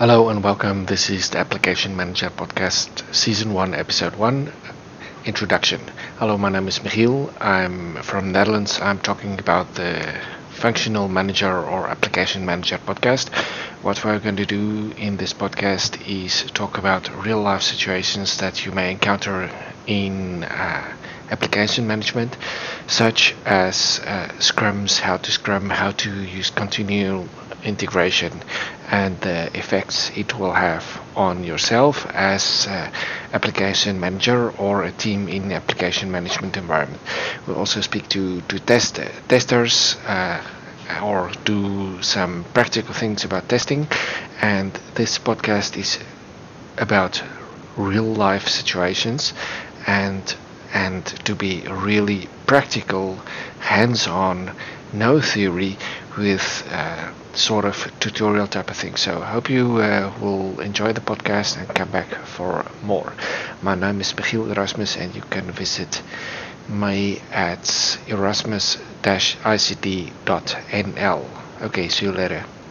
Hello and welcome. This is the Application Manager Podcast, Season 1, Episode 1, Introduction. Hello, my name is Michiel. I'm from Netherlands. I'm talking about the Functional Manager or Application Manager podcast. What we're going to do in this podcast is talk about real life situations that you may encounter in uh, application management, such as uh, scrums, how to scrum, how to use continual integration, and the effects it will have on yourself as uh, application manager or a team in application management environment. We'll also speak to to test testers. Uh, or do some practical things about testing, and this podcast is about real life situations and and to be really practical, hands-on, no theory, with uh, sort of tutorial type of thing. So I hope you uh, will enjoy the podcast and come back for more. My name is Michiel Erasmus, and you can visit me at erasmus-ict.nl. Okay, see you later.